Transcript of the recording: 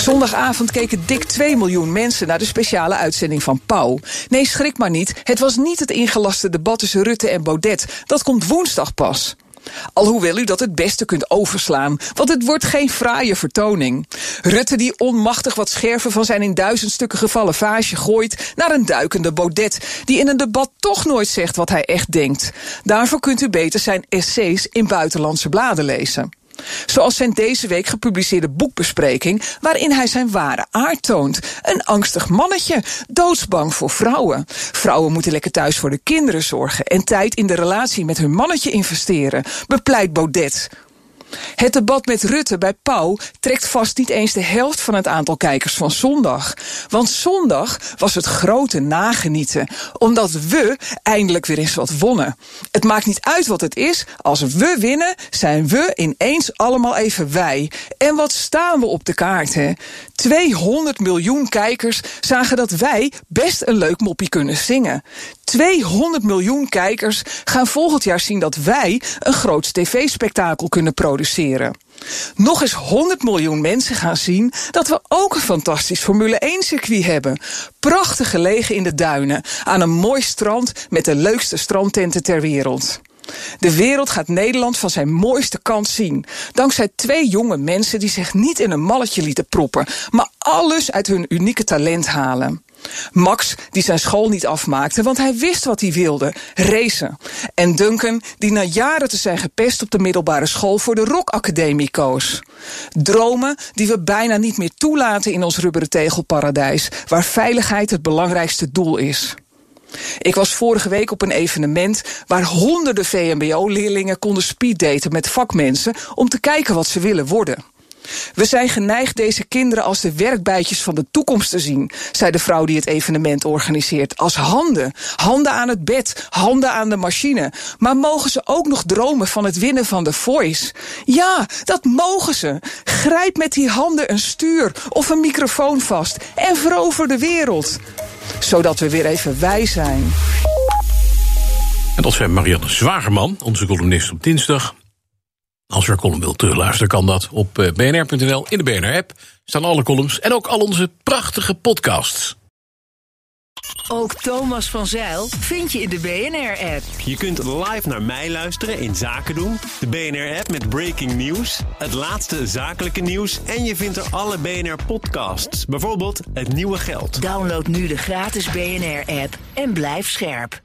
Zondagavond keken dik 2 miljoen mensen naar de speciale uitzending van Pauw. Nee, schrik maar niet. Het was niet het ingelaste debat tussen Rutte en Baudet. Dat komt woensdag pas. Alhoewel u dat het beste kunt overslaan, want het wordt geen fraaie vertoning. Rutte die onmachtig wat scherven van zijn in duizend stukken gevallen vaasje gooit naar een duikende Baudet, die in een debat toch nooit zegt wat hij echt denkt. Daarvoor kunt u beter zijn essays in buitenlandse bladen lezen. Zoals zijn deze week gepubliceerde boekbespreking, waarin hij zijn ware aard toont. Een angstig mannetje, doodsbang voor vrouwen. Vrouwen moeten lekker thuis voor de kinderen zorgen en tijd in de relatie met hun mannetje investeren, bepleit Baudet. Het debat met Rutte bij Pauw trekt vast niet eens de helft van het aantal kijkers van zondag. Want zondag was het grote nagenieten, omdat we eindelijk weer eens wat wonnen. Het maakt niet uit wat het is, als we winnen, zijn we ineens allemaal even wij. En wat staan we op de kaart, hè? 200 miljoen kijkers zagen dat wij best een leuk moppie kunnen zingen. 200 miljoen kijkers gaan volgend jaar zien dat wij een groot tv-spektakel kunnen produceren. Nog eens 100 miljoen mensen gaan zien dat we ook een fantastisch Formule 1-circuit hebben. Prachtig gelegen in de duinen, aan een mooi strand met de leukste strandtenten ter wereld. De wereld gaat Nederland van zijn mooiste kant zien. Dankzij twee jonge mensen die zich niet in een malletje lieten proppen, maar alles uit hun unieke talent halen. Max, die zijn school niet afmaakte, want hij wist wat hij wilde: racen. En Duncan, die na jaren te zijn gepest op de middelbare school voor de Rock Academie koos. Dromen die we bijna niet meer toelaten in ons rubberen tegelparadijs, waar veiligheid het belangrijkste doel is. Ik was vorige week op een evenement waar honderden VMBO-leerlingen konden speeddaten met vakmensen om te kijken wat ze willen worden. We zijn geneigd deze kinderen als de werkbijtjes van de toekomst te zien, zei de vrouw die het evenement organiseert. Als handen. Handen aan het bed, handen aan de machine. Maar mogen ze ook nog dromen van het winnen van de voice? Ja, dat mogen ze. Grijp met die handen een stuur of een microfoon vast en verover de wereld. Zodat we weer even wij zijn. En dat zijn Marianne Zwagerman, onze columnist op dinsdag. Als u een column wilt terugluisteren, kan dat op eh, bnr.nl. In de BNR-app staan alle columns en ook al onze prachtige podcasts. Ook Thomas van Zeil vind je in de BNR-app. Je kunt live naar mij luisteren in Zaken doen. De BNR-app met breaking news. Het laatste zakelijke nieuws. En je vindt er alle BNR-podcasts. Bijvoorbeeld Het Nieuwe Geld. Download nu de gratis BNR-app en blijf scherp.